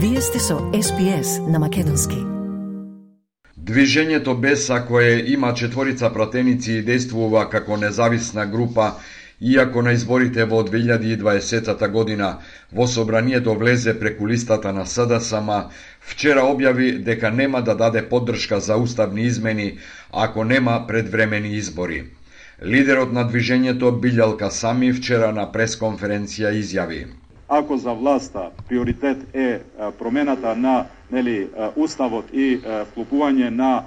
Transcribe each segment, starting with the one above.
Вие сте со SPS на Македонски. Движењето Беса кое има четворица пратеници и действува како независна група Иако на изборите во 2020 година во собранието влезе преку листата на СДСМ, вчера објави дека нема да даде поддршка за уставни измени ако нема предвремени избори. Лидерот на движењето Билјалка Сами вчера на пресконференција изјави ако за власта приоритет е промената на нели уставот и вклупување на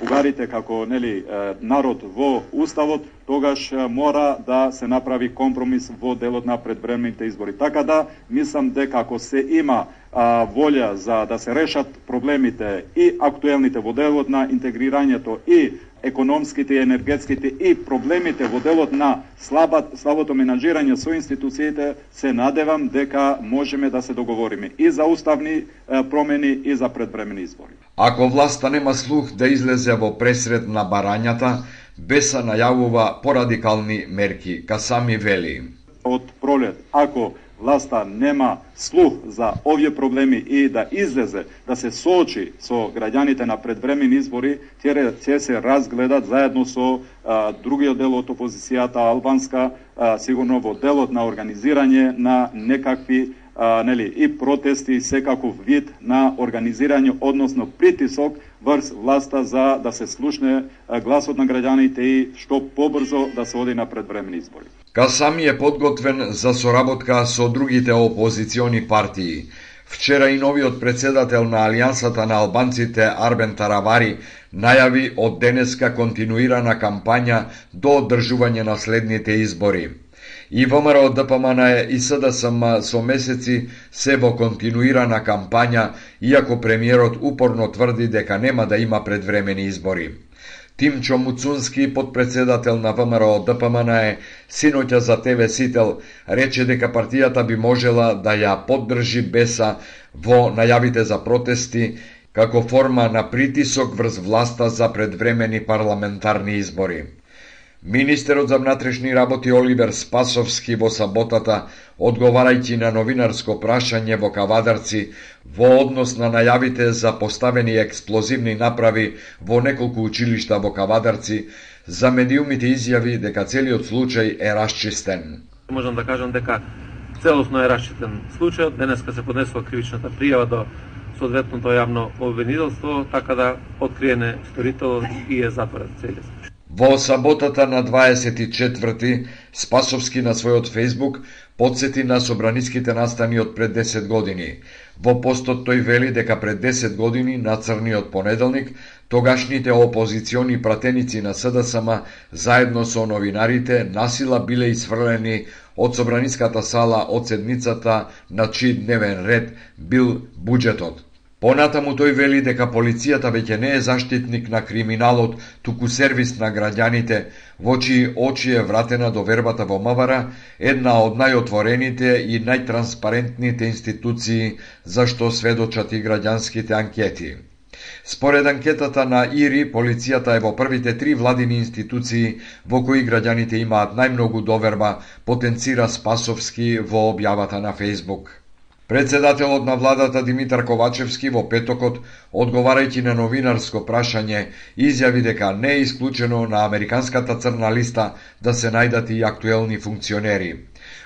бугарите како нели народ во уставот, тогаш мора да се направи компромис во делот на предвремените избори. Така да мислам дека ако се има а, волја за да се решат проблемите и актуелните во делот на интегрирањето и економските и енергетските и проблемите во делот на слабат, слабото менаџирање со институциите, се надевам дека можеме да се договориме и за уставни промени и за предвремени избори. Ако власта нема слух да излезе во пресред на барањата, Беса најавува порадикални мерки, Касами вели. Од пролет, ако власта нема слух за овие проблеми и да излезе, да се соочи со граѓаните на предвремени избори, ќе се разгледат заедно со а, другиот дел од опозицијата албанска, а, сигурно во делот на организирање на некакви а, нели, и протести и секаков вид на организирање, односно притисок врз власта за да се слушне гласот на граѓаните и што побрзо да се оди на предвремени избори. Касами е подготвен за соработка со другите опозициони партии. Вчера и новиот председател на Алијансата на албанците Арбен Таравари најави од денеска континуирана кампања до одржување на следните избори. И ВМРО ДПМН и СДСМ со месеци се во континуирана кампања, иако премиерот упорно тврди дека нема да има предвремени избори. Тимчо Муцунски, подпредседател на ВМРО ДПМН е синоќа за ТВ Сител, рече дека партијата би можела да ја поддржи Беса во најавите за протести како форма на притисок врз власта за предвремени парламентарни избори. Министерот за внатрешни работи Оливер Спасовски во саботата, одговарајќи на новинарско прашање во Кавадарци во однос на најавите за поставени експлозивни направи во неколку училишта во Кавадарци, за медиумите изјави дека целиот случај е расчистен. Можам да кажам дека целосно е расчистен случајот. Денеска се поднесува кривичната пријава до соодветното јавно обвинителство, така да откриене сторителот и е затворен целиот. Во саботата на 24 Спасовски на својот Фейсбук подсети на собраниските настани од пред 10 години. Во постот тој вели дека пред 10 години на црниот понеделник тогашните опозициони пратеници на СДСМ заедно со новинарите насила биле изфрлени од собраниската сала од седницата на чиј дневен ред бил буџетот. Понатаму тој вели дека полицијата веќе не е заштитник на криминалот, туку сервис на граѓаните, во чии очи е вратена довербата во МВР, една од најотворените и најтранспарентните институции за што сведочат и граѓанските анкети. Според анкетата на ИРИ, полицијата е во првите три владини институции во кои граѓаните имаат најмногу доверба, потенцира Спасовски во објавата на Фейсбук. Председателот на владата Димитар Ковачевски во петокот, одговарајќи на новинарско прашање, изјави дека не е исклучено на американската црна листа да се најдат и актуелни функционери.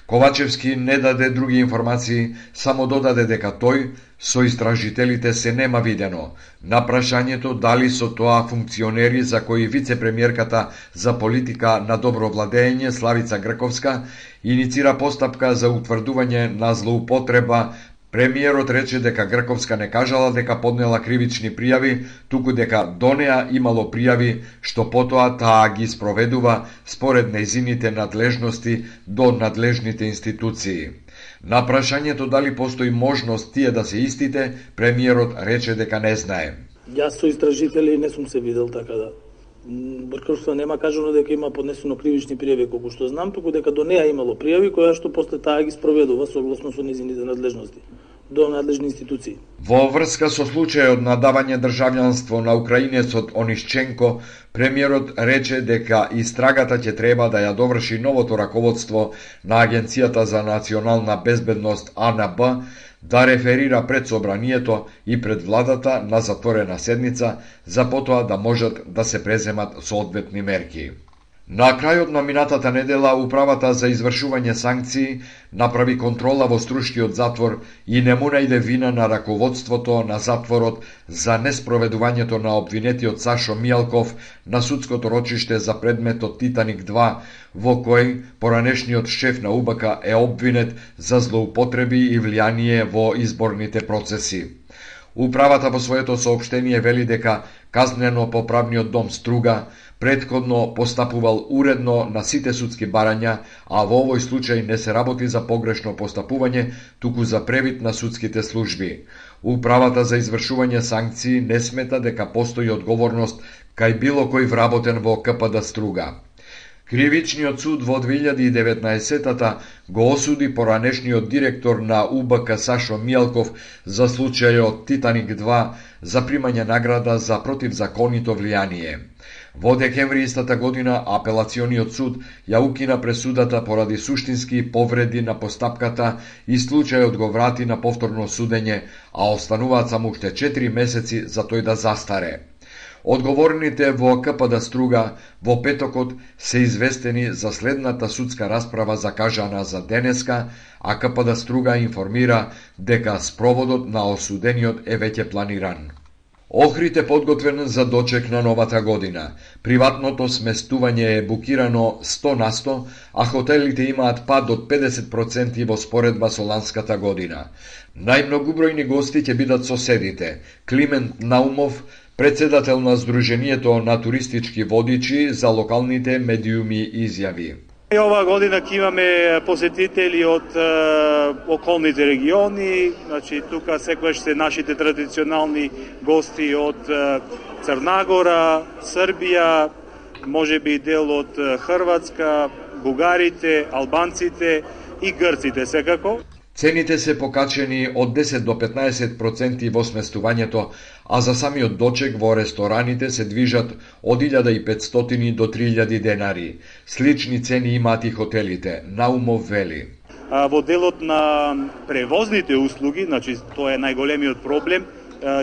Ковачевски не даде други информации, само додаде дека тој со истражителите се нема видено. На прашањето дали со тоа функционери за кои вице-премиерката за политика на добро владење Славица Грковска иницира постапка за утврдување на злоупотреба Премиерот рече дека Грковска не кажала дека поднела кривични пријави, туку дека до неа имало пријави што потоа таа ги спроведува според нејзините надлежности до надлежните институции. На прашањето дали постои можност тие да се истите, премиерот рече дека не знае. Јас со истражители не сум се видел така да Бркршта нема кажано дека има поднесено кривични пријави колку што знам, туку дека до неа имало пријави која што после таа ги спроведува согласно со низините надлежности до надлежни институции. Во врска со случајот на давање државјанство на украинецот Онишченко, премиерот рече дека истрагата ќе треба да ја доврши новото раководство на Агенцијата за национална безбедност АНБ да реферира пред собранието и пред владата на затворена седница за потоа да можат да се преземат соодветни мерки. На крајот на минатата недела, Управата за извршување санкции направи контрола во Струшкиот затвор и не му најде вина на раководството на затворот за неспроведувањето на обвинетиот Сашо Мијалков на судското рочиште за предметот Титаник 2, во кој поранешниот шеф на УБК е обвинет за злоупотреби и влијание во изборните процеси. Управата во своето сообштение вели дека казнено по правниот дом Струга предходно постапувал уредно на сите судски барања, а во овој случај не се работи за погрешно постапување, туку за превид на судските служби. Управата за извршување санкции не смета дека постои одговорност кај било кој вработен во КПД Струга. Кривичниот суд во 2019-та го осуди поранешниот директор на УБК Сашо Мијалков за случајот Титаник 2 за примање награда за противзаконито влијание. Во декември истата година апелациониот суд ја укина пресудата поради суштински повреди на постапката и случајот го врати на повторно судење, а остануваат само уште 4 месеци за тој да застаре. Одговорните во КПД Струга во петокот се известени за следната судска расправа закажана за денеска, а КПД Струга информира дека спроводот на осудениот е веќе планиран. Охрид е подготвен за дочек на новата година. Приватното сместување е букирано 100 на 100, а хотелите имаат пад од 50% во споредба со ланската година. Најмногубројни гости ќе бидат соседите. Климент Наумов, председател на Сдруженијето на туристички водичи за локалните медиуми изјави. И оваа година ќе имаме посетители од е, околните региони, значи тука секогаш се нашите традиционални гости од е, Црнагора, Србија, може би дел од Хрватска, бугарите, албанците и грците секако. Цените се покачени од 10 до 15% во сместувањето, а за самиот дочек во рестораните се движат од 1500 до 3000 денари. Слични цени имаат и хотелите, Наумов вели. Во делот на превозните услуги, значи тоа е најголемиот проблем,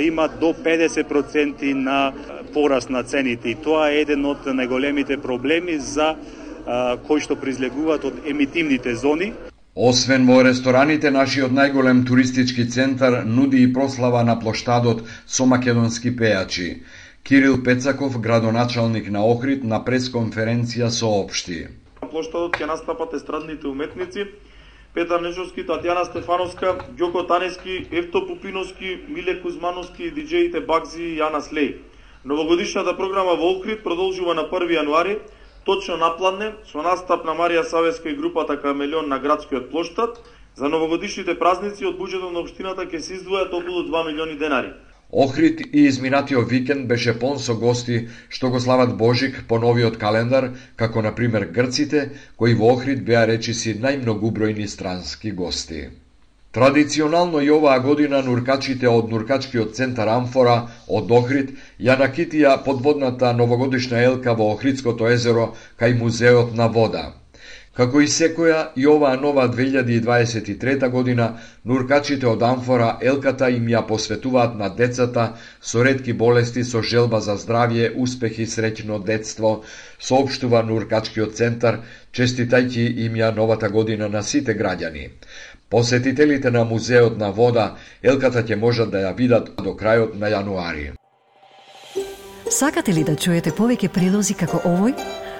има до 50% на пораст на цените и тоа е еден од најголемите проблеми за кои што призлегуваат од емитивните зони. Освен во рестораните, нашиот најголем туристички центар нуди и прослава на плоштадот со македонски пејачи. Кирил Пецаков, градоначалник на Охрид, на пресконференција соопшти. На плоштадот ќе настапат естрадните уметници Петар Нежовски, Татјана Стефановска, Ѓоко Танески, Евто Пупиновски, Миле Кузмановски и диджеите Багзи и Јана Слеј. Новогодишната програма во Охрид продолжува на 1 јануари точно напладне со настап на Марија Савеска и групата Камелион на градскиот плоштад, за новогодишните празници од буџетот на општината ќе се издвојат околу 2 милиони денари. Охрид и изминатиот викенд беше пон со гости што го слават Божик по новиот календар, како на пример грците, кои во Охрид беа речиси најмногубројни странски гости. Традиционално и оваа година нуркачите од нуркачкиот центар Амфора од Охрид ја накитија подводната новогодишна елка во Охридското езеро кај музеот на вода. Како и секоја и оваа нова 2023 година, нуркачите од Амфора елката им ја посветуваат на децата со редки болести со желба за здравје, успех и среќно детство, соопштува нуркачкиот центар, честитајќи им ја новата година на сите граѓани. Посетителите на Музеот на вода елката ќе можат да ја видат до крајот на јануари. Сакате ли да чуете повеќе прилози како овој?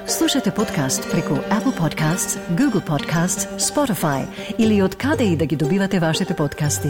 Слушате подкаст преку Apple Podcasts, Google Podcasts, Spotify или од каде и да ги добивате вашите подкасти.